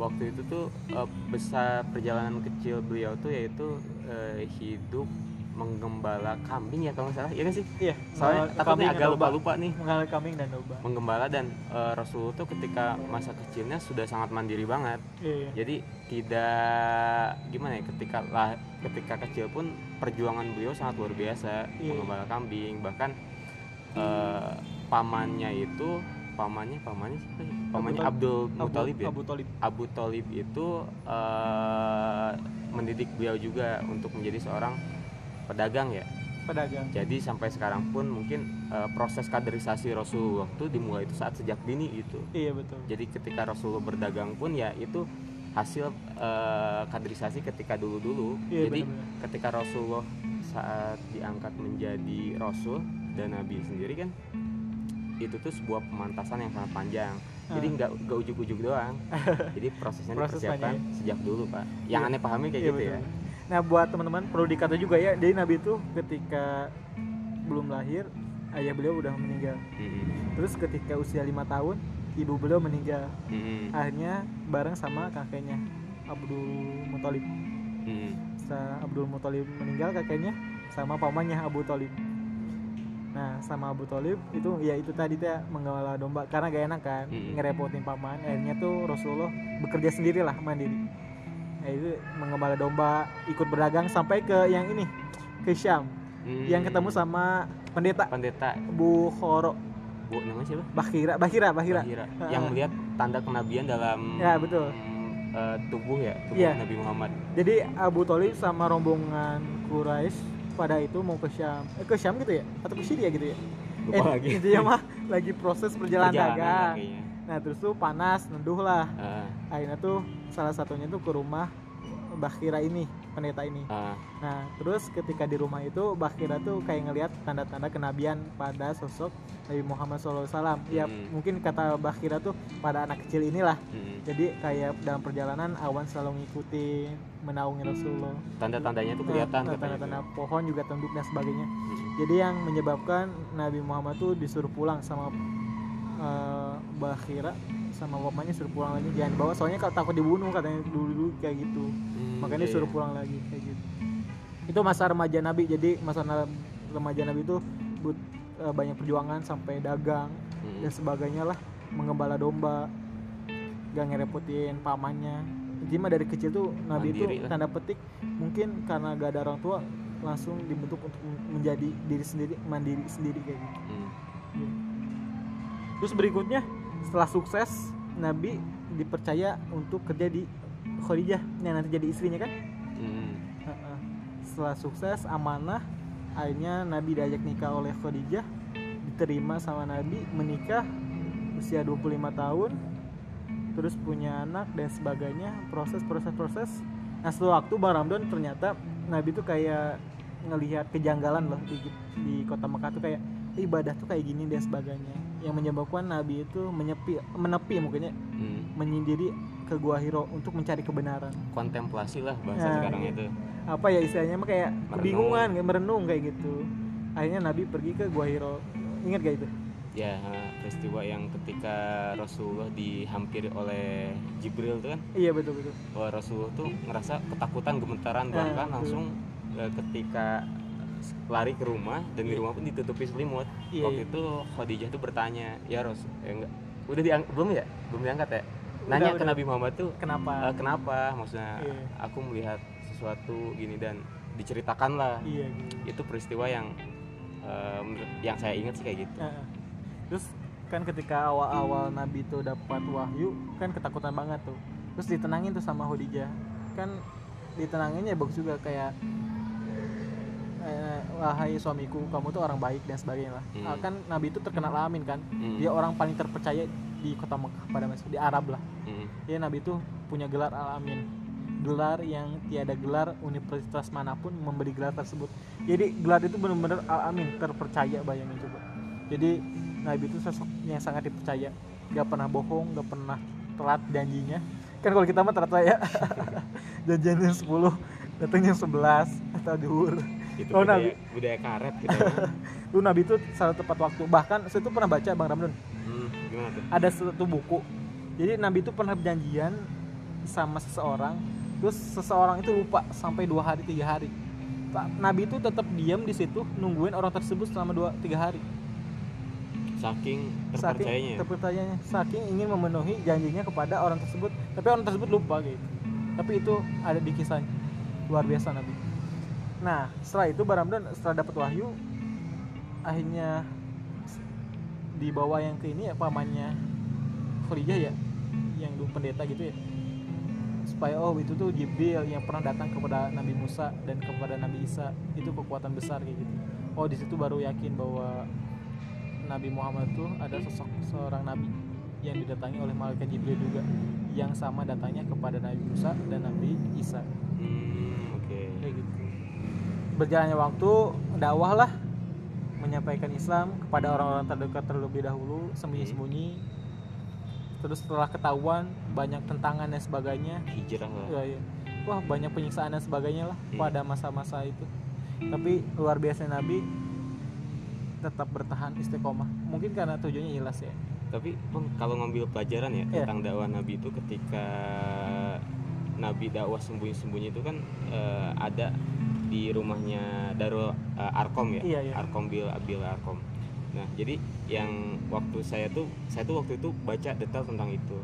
waktu itu tuh eh, besar perjalanan kecil beliau tuh yaitu eh, hidup menggembala kambing ya kalau nggak salah, ya kan sih? iya Soalnya takutnya agak dan domba. lupa-lupa nih. mengalami kambing dan domba Menggembala dan eh, Rasulullah tuh ketika masa kecilnya sudah sangat mandiri banget. iya, iya. Jadi tidak gimana ya ketika lah ketika kecil pun perjuangan beliau sangat luar biasa Iya. menggembala kambing bahkan eh, pamannya itu pamannya pamannya siapa ya? pamannya Abdul Muthalib ya Abu Talib Abu Talib itu eh, mendidik beliau juga untuk menjadi seorang pedagang ya pedagang jadi sampai sekarang pun mungkin uh, proses kaderisasi Rasulullah itu dimulai itu saat sejak dini gitu iya betul jadi ketika Rasulullah berdagang pun ya itu hasil uh, kaderisasi ketika dulu-dulu iya, jadi bener -bener. ketika Rasulullah saat diangkat menjadi Rasul dan Nabi sendiri kan itu tuh sebuah pemantasan yang sangat panjang jadi ah. nggak nggak ujuk-ujuk doang jadi prosesnya Proses dipersiapkan banyak. sejak dulu pak yang iya. aneh pahami kayak iya, gitu ya. betul. ya nah buat teman-teman perlu dikata juga ya jadi nabi itu ketika belum lahir ayah beliau udah meninggal mm-hmm. terus ketika usia lima tahun ibu beliau meninggal mm-hmm. akhirnya bareng sama kakeknya Abdul Muthalib mm-hmm. setelah Abdul Muthalib meninggal kakeknya sama pamannya Abu Talib Nah sama Abu Talib itu ya itu tadi tuh menggembala domba karena gak enak kan hmm. ngerepotin paman. Akhirnya tuh Rasulullah bekerja sendiri lah mandiri. Nah, itu menggembala domba ikut berdagang sampai ke yang ini ke Syam hmm. yang ketemu sama pendeta. Pendeta Bu Khoro. Bu namanya siapa? Bahira, Bahira, Bahira. Bahira. Uh, yang melihat tanda kenabian dalam Ya betul. Uh, tubuh ya tubuh yeah. Nabi Muhammad. Jadi Abu Talib sama rombongan Quraisy pada itu mau ke Syam eh, ke Syam gitu ya atau ke Syria gitu ya Lupa eh, lagi. intinya mah lagi proses perjalanan dagang nah terus tuh panas nenduh lah uh. akhirnya tuh salah satunya tuh ke rumah Bakhira ini pendeta ini uh. nah terus ketika di rumah itu Bakhira tuh kayak ngelihat tanda-tanda kenabian pada sosok Nabi Muhammad SAW ya hmm. mungkin kata Bakhira tuh pada anak kecil inilah hmm. jadi kayak dalam perjalanan awan selalu ngikutin menaungi Rasulullah tanda-tandanya tuh kelihatan nah, tanda-tanda pohon juga tunduk dan sebagainya hmm. jadi yang menyebabkan Nabi Muhammad tuh disuruh pulang sama uh, Bakhira sama bapaknya suruh pulang lagi jangan bawa soalnya kalau takut dibunuh katanya dulu dulu kayak gitu hmm, makanya iya, suruh iya. pulang lagi kayak gitu itu masa remaja Nabi jadi masa remaja Nabi itu but, uh, banyak perjuangan sampai dagang hmm. dan sebagainya lah mengembala domba gak ngerepotin pamannya jadi mah dari kecil tuh Nabi Mandiri itu lah. tanda petik mungkin karena gak ada orang tua langsung dibentuk untuk menjadi diri sendiri mandiri sendiri kayak gitu hmm. Terus berikutnya setelah sukses Nabi dipercaya untuk kerja di Khadijah. Yang nanti jadi istrinya kan? Hmm. setelah sukses amanah akhirnya Nabi diajak nikah oleh Khadijah. Diterima sama Nabi menikah usia 25 tahun. Terus punya anak dan sebagainya. Proses proses proses. Nah setelah waktu Bang Ramdan ternyata Nabi tuh kayak ngelihat kejanggalan loh di, di kota Mekah tuh kayak ibadah tuh kayak gini dan sebagainya yang menyebabkan Nabi itu menyepi menepi mungkinnya. Hmm. menyendiri ke gua Hiro untuk mencari kebenaran. Kontemplasi lah bahasa nah, sekarang itu. apa ya istilahnya? Mah kayak merenung. kebingungan kayak merenung kayak gitu. Akhirnya Nabi pergi ke gua Hiro. Ingat gak itu? Ya peristiwa yang ketika Rasulullah dihampiri oleh Jibril tuh kan? Iya betul betul. Bahwa Rasulullah tuh ngerasa ketakutan gemetaran bahkan nah, langsung uh, ketika lari ke rumah dan di iya. rumah pun ditutupi selimut. Iya, waktu iya. itu Khadijah tuh bertanya ya Ros ya enggak udah diang belum ya? Belum diangkat ya? Nanya udah, ke Nabi Muhammad tuh kenapa? Uh, kenapa? Maksudnya iya. aku melihat sesuatu gini dan diceritakan lah. Iya, gitu. itu peristiwa yang uh, yang saya ingat sih kayak gitu. Uh, terus kan ketika awal-awal Nabi itu dapat wahyu kan ketakutan banget tuh. Terus ditenangin tuh sama Khadijah. Kan ditenanginnya bagus juga kayak eh, wahai suamiku kamu tuh orang baik dan sebagainya lah. Hmm. kan Nabi itu terkenal amin kan? Hmm. dia orang paling terpercaya di kota Mekah pada masa di Arab lah. Hmm. dia Nabi itu punya gelar al amin gelar yang tiada gelar universitas mana pun memberi gelar tersebut. Jadi gelar itu benar-benar al amin terpercaya bayangin coba. Jadi Nabi itu sosok yang sangat dipercaya. Gak pernah bohong gak pernah telat janjinya. Kan kalau kita mah telat ya. Janjinya 10 datangnya 11 atau duhur itu oh, budaya, Nabi. budaya karet gitu lu Nabi itu salah tepat waktu. Bahkan saya tuh pernah baca Bang Ramdan hmm, gimana tuh? ada satu buku. Jadi Nabi itu pernah berjanjian sama seseorang terus seseorang itu lupa sampai dua hari tiga hari. Nabi itu tetap diam di situ nungguin orang tersebut selama dua tiga hari. Saking terpercayanya. saking terpercayanya. Saking ingin memenuhi janjinya kepada orang tersebut. Tapi orang tersebut lupa gitu. Tapi itu ada di kisahnya. Luar biasa Nabi nah setelah itu Baramdan setelah dapat wahyu akhirnya dibawa yang ke ini ya pamannya Khadijah ya yang dulu pendeta gitu ya. Supaya oh itu tuh Jibril yang pernah datang kepada Nabi Musa dan kepada Nabi Isa. Itu kekuatan besar kayak gitu. Oh di situ baru yakin bahwa Nabi Muhammad itu ada sosok seorang nabi yang didatangi oleh malaikat Jibril juga yang sama datangnya kepada Nabi Musa dan Nabi Isa. Hmm, berjalannya waktu dakwah lah menyampaikan Islam kepada orang-orang terdekat terlebih dahulu sembunyi-sembunyi terus setelah ketahuan banyak tentangan dan sebagainya Hijrah lah. ya, ya. wah banyak penyiksaan dan sebagainya lah Hmm. pada masa-masa itu tapi luar biasa Nabi tetap bertahan istiqomah mungkin karena tujuannya jelas ya Tapi kalau ngambil pelajaran ya Iya. tentang dakwah Nabi itu ketika Nabi dakwah sembunyi-sembunyi itu kan eh, ada di rumahnya Darul eh, Arkom ya. Iya, iya. Arkom bil Abil Arkom. Nah, jadi yang waktu saya tuh saya tuh waktu itu baca detail tentang itu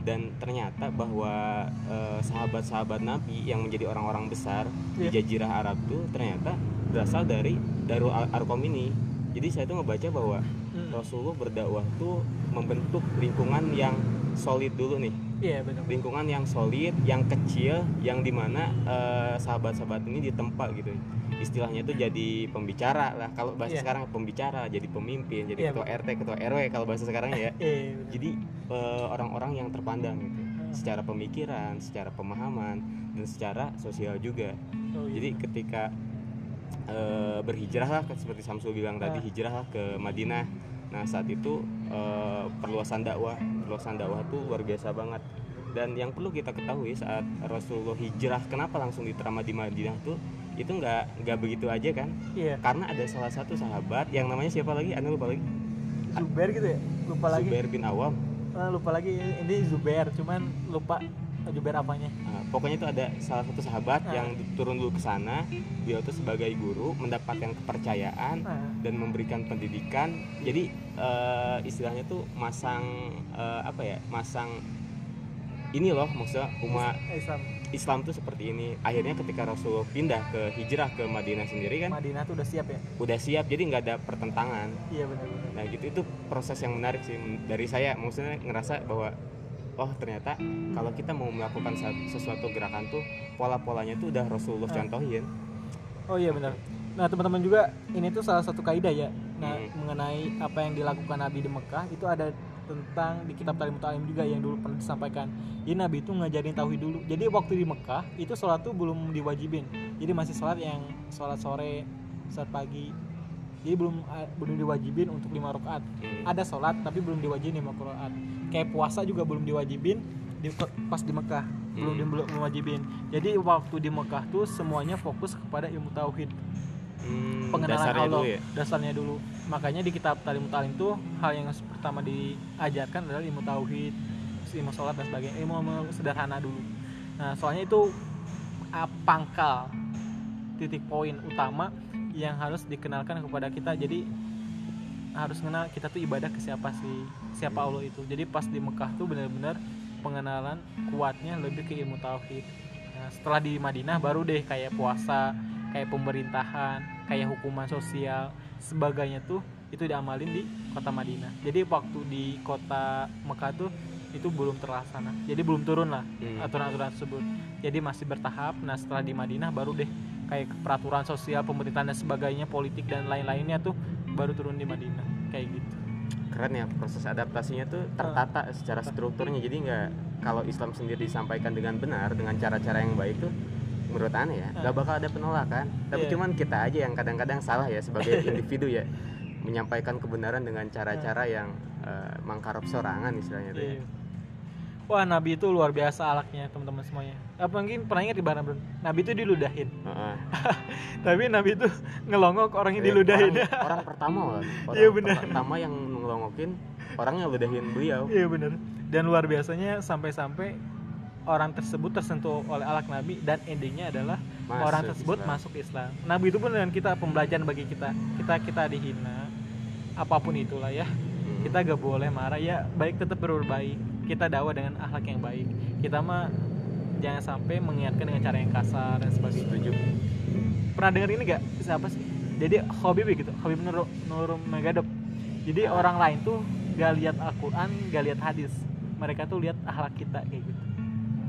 dan ternyata bahwa eh, sahabat-sahabat Nabi yang menjadi orang-orang besar di Iya. Jazirah Arab tuh ternyata berasal dari Darul Ar- Arkom ini. Jadi saya tuh ngebaca bahwa Hmm. Rasulullah berdakwah tuh membentuk lingkungan yang solid dulu nih iya benar lingkungan yang solid yang kecil yang di mana eh, sahabat-sahabat ini ditempa gitu istilahnya tuh jadi pembicara lah kalau bahasa Iya. sekarang pembicara jadi pemimpin jadi Iya, ketua RT ketua RW kalau bahasa sekarang ya iya benar. jadi eh, orang-orang yang terpandang gitu secara pemikiran secara pemahaman dan secara sosial juga Oh, iya. jadi ketika eh, berhijrah lah seperti Samsul bilang tadi Ah. hijrah lah ke Madinah nah saat itu eh, perluasan dakwah. Perluasan dakwah tuh luar biasa banget. Dan yang perlu kita ketahui saat Rasulullah hijrah kenapa langsung diterima di Madinah tuh itu nggak nggak begitu aja kan? Iya. Karena ada salah satu sahabat yang namanya siapa lagi? Anda lupa lagi? Zubair gitu ya? Lupa lagi. Zubair bin Awam. Ah, lupa lagi. Ini Zubair cuman lupa Zubair apanya? Nah, pokoknya itu ada salah satu sahabat Ah. yang turun dulu ke sana. Dia tuh sebagai guru mendapatkan kepercayaan nah, dan memberikan pendidikan. Jadi eh, istilahnya tuh masang eh, apa ya masang ini loh maksudnya umat Islam. Islam tuh seperti ini. Akhirnya ketika Rasulullah pindah ke hijrah ke Madinah sendiri kan Madinah tuh udah siap ya? udah siap jadi nggak ada pertentangan. Iya benar-benar. Nah gitu. Itu proses yang menarik sih dari saya. Maksudnya ngerasa bahwa oh ternyata kalau kita mau melakukan sesuatu gerakan tuh pola-polanya tuh udah Rasulullah Ah. contohin Oh iya benar. Nah teman-teman juga ini tuh salah satu kaidah ya. Nah Hmm. mengenai apa yang dilakukan Nabi di Mekah itu ada tentang di kitab Talim Talim juga yang dulu pernah disampaikan. Jadi Nabi itu ngajarin tauhid dulu. Jadi waktu di Mekah itu sholat tuh belum diwajibin. Jadi masih sholat yang sholat sore, sholat pagi. Jadi belum eh, belum diwajibin untuk lima rakaat. Ada sholat tapi belum diwajibin lima rakaat. Kayak puasa juga belum diwajibin di, pas di Mekah belum Hmm. belum diwajibin. Jadi waktu di Mekah tuh semuanya fokus kepada ilmu tauhid Hmm, pengenalan dasarnya Allah dulu ya dasarnya dulu makanya di kitab talim talim tuh hal yang pertama diajarkan adalah ilmu tauhid ilmu sholat dan sebagainya ilmu, ilmu sederhana dulu nah soalnya itu ah, pangkal titik poin utama yang harus dikenalkan kepada kita. Jadi harus kenal kita tuh ibadah ke siapa sih siapa Allah itu. Jadi pas di Mekah tuh benar-benar pengenalan kuatnya lebih ke ilmu tauhid. Nah, setelah di Madinah baru deh kayak puasa kayak pemerintahan kayak hukuman sosial sebagainya tuh itu diamalin di kota Madinah. Jadi waktu di kota Mekah tuh itu belum terlaksana. Jadi belum turun lah Hmm. aturan-aturan tersebut. Jadi masih bertahap. Nah setelah di Madinah baru deh kayak peraturan sosial pemerintahan dan sebagainya politik dan lain-lainnya tuh baru turun di Madinah kayak gitu keren ya proses adaptasinya tuh tertata secara strukturnya jadi nggak kalau Islam sendiri disampaikan dengan benar dengan cara-cara yang baik tuh menurut aneh ya nggak Ah. bakal ada penolakan tapi Iya. cuman kita aja yang kadang-kadang salah ya sebagai individu ya menyampaikan kebenaran dengan cara-cara yang eh, mangkarop sorangan istilahnya tuh ya. Iya. Wah Nabi itu luar biasa alaknya teman-teman semuanya. Apa mungkin pernah ingat di Barang Bro? Nabi itu diludahin. Heeh. Tapi Nabi itu ngelongok orangnya Eh, diludahin. orang, orang pertama orang Iya, benar. pertama yang ngelongokin orangnya ludahin beliau Iya bener. Dan luar biasanya sampai-sampai orang tersebut tersentuh oleh alak Nabi dan endingnya adalah Masuk orang tersebut Islam. masuk Islam. Nabi itu pun dengan kita pembelajaran bagi kita. Kita kita dihina apa pun itulah ya. Hmm. Kita gak boleh marah ya. Baik tetap berbuat baik. Kita dakwah dengan akhlak yang baik. Kita mah jangan sampai mengingatkan dengan cara yang kasar dan sebagainya. setuju. Pernah dengar ini gak siapa sih? Jadi Habib gitu Habib Nur Nur Megadop jadi Ah. orang lain tuh gak lihat Al-Quran gak lihat hadis. Mereka tuh lihat akhlak kita kayak gitu.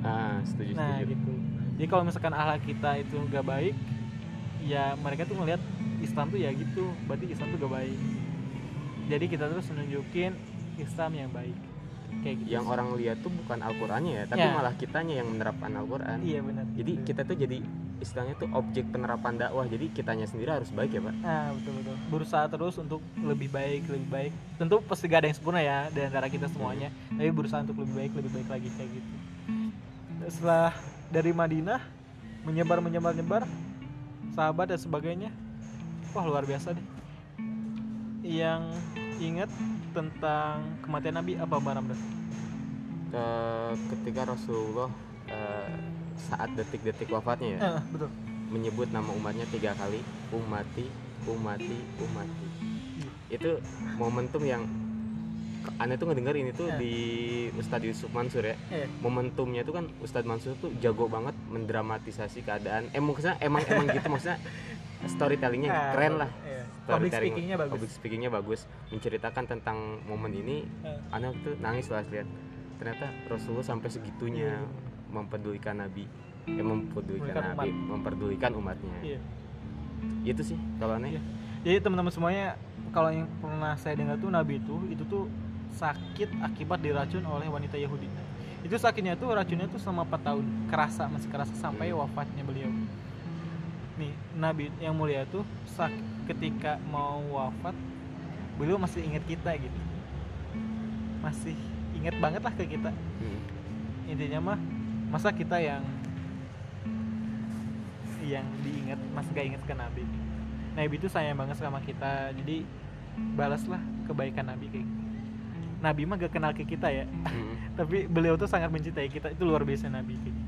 Ah setuju nah setuju. gitu. Jadi kalau misalkan akhlak kita itu gak baik ya mereka tuh ngelihat Islam tuh ya gitu. Berarti Islam tuh gak baik. Jadi kita terus menunjukin Islam yang baik kayak gitu yang orang lihat tuh bukan Al-Qur'annya ya tapi ya. malah kitanya yang menerapkan Al-Qur'an. Iya benar. Jadi kita tuh jadi istilahnya tuh objek penerapan dakwah. Jadi kitanya sendiri harus baik ya pak? Ah betul betul. Berusaha terus untuk lebih baik lebih baik. Tentu pasti gak ada yang sempurna ya di antara kita semuanya. Hmm. tapi berusaha untuk lebih baik lebih baik lagi kayak gitu. Setelah dari Madinah menyebar menyebar nyebar sahabat dan sebagainya. Wah luar biasa deh. Yang ingat tentang kematian Nabi apa Mbak Ramdan? Ke, ketika Rasulullah uh, saat detik-detik wafatnya ya uh, betul. menyebut nama umatnya tiga kali umati umati umati iya. itu momentum yang aneh tuh ngedenger ini tuh yeah. di Ustadz Yusuf Mansur ya yeah. momentumnya tuh kan Ustadz Mansur tuh jago banget mendramatisasi keadaan eh maksudnya emang emang gitu maksudnya storytellingnya keren lah yeah. Public speakingnya bagus public speakingnya bagus menceritakan tentang momen ini yeah. aneh tuh nangis lah lihat ternyata Rasulullah sampai segitunya yeah. mempedulikan Nabi ya mempedulikan Nabi umat. memperdulikan umatnya yeah. itu sih kalau aneh yeah. jadi teman-teman semuanya kalau yang pernah saya dengar tuh Nabi itu itu tuh sakit akibat diracun oleh wanita Yahudi itu sakitnya tuh racunnya tuh selama 4 tahun kerasa masih kerasa sampai wafatnya beliau nih Nabi yang mulia tuh sakit ketika mau wafat beliau masih ingat kita gitu masih ingat banget lah ke kita hmm. intinya mah masa kita yang yang diingat masih gak ingat ke Nabi Nabi itu sayang banget sama kita jadi balaslah kebaikan Nabi kayak gitu Nabi mah gak kenal ke kita ya hmm. tapi beliau tuh sangat mencintai kita itu luar biasa Nabi gitu.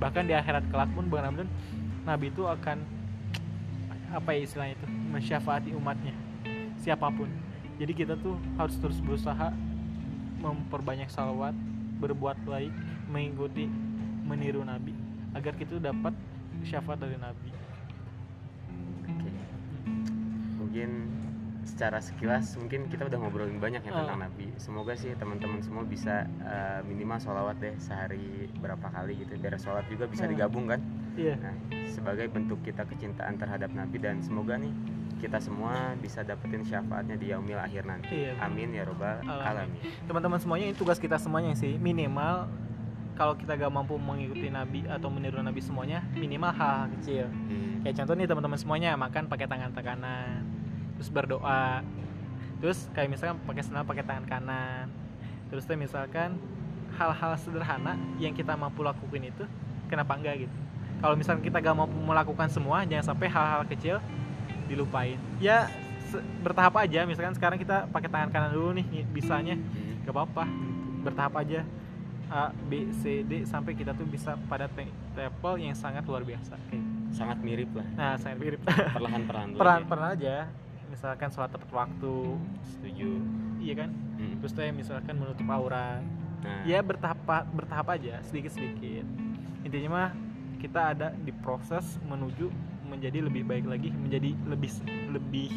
bahkan di akhirat kelak pun Bang Ramdan Nabi itu akan apa ya istilahnya itu mensyafaati umatnya siapa pun jadi kita tuh harus terus berusaha memperbanyak salawat berbuat baik mengikuti meniru Nabi agar kita dapat syafaat dari Nabi Oke. mungkin secara sekilas mungkin kita udah ngobrolin banyak ya tentang uh. Nabi. Semoga sih teman-teman semua bisa uh, minimal sholawat deh sehari berapa kali gitu. Biar sholat juga bisa uh. digabung kan. Iya. Nah, sebagai bentuk kita kecintaan terhadap Nabi dan semoga nih kita semua bisa dapetin syafaatnya di yaumil akhir nanti. Iya. Amin ya robbal alamin. Teman-teman semuanya ini tugas kita semuanya sih minimal kalau kita gak mampu mengikuti Nabi atau meniru Nabi semuanya minimal hal, -hal kecil. Hmm. Kayak contoh nih teman-teman semuanya makan pakai tangan kanan terus berdoa terus kayak misalkan pakai sendal pakai tangan kanan terus tuh misalkan hal-hal sederhana yang kita mampu lakukan itu kenapa enggak gitu kalau misalkan kita gak mampu melakukan semua jangan sampai hal-hal kecil dilupain. Ya bertahap aja. Misalkan sekarang kita pakai tangan kanan dulu nih bisanya. Hmm. gak apa-apa bertahap aja. A B C D sampai kita tuh bisa pada level yang sangat luar biasa. Kayak gitu. sangat mirip lah. Nah sangat mirip. Perlahan-perlahan peran peran aja. Misalkan sholat tepat waktu. Setuju. Iya kan? Hmm. terus tuh misalkan menutup aurat. Nah. ya bertahap bertahap aja. Sedikit sedikit intinya mah kita ada di proses menuju menjadi lebih baik lagi menjadi lebih lebih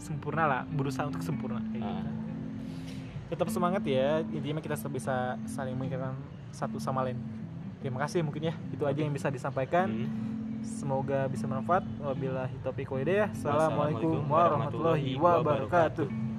sempurna lah berusaha untuk sempurna kayak gitu. tetap semangat ya intinya kita bisa saling mengingatkan satu sama lain terima kasih mungkin ya itu aja yang bisa disampaikan hmm Semoga bisa bermanfaat. Wabillahi taufiq walhidayah. Assalamualaikum warahmatullahi wabarakatuh.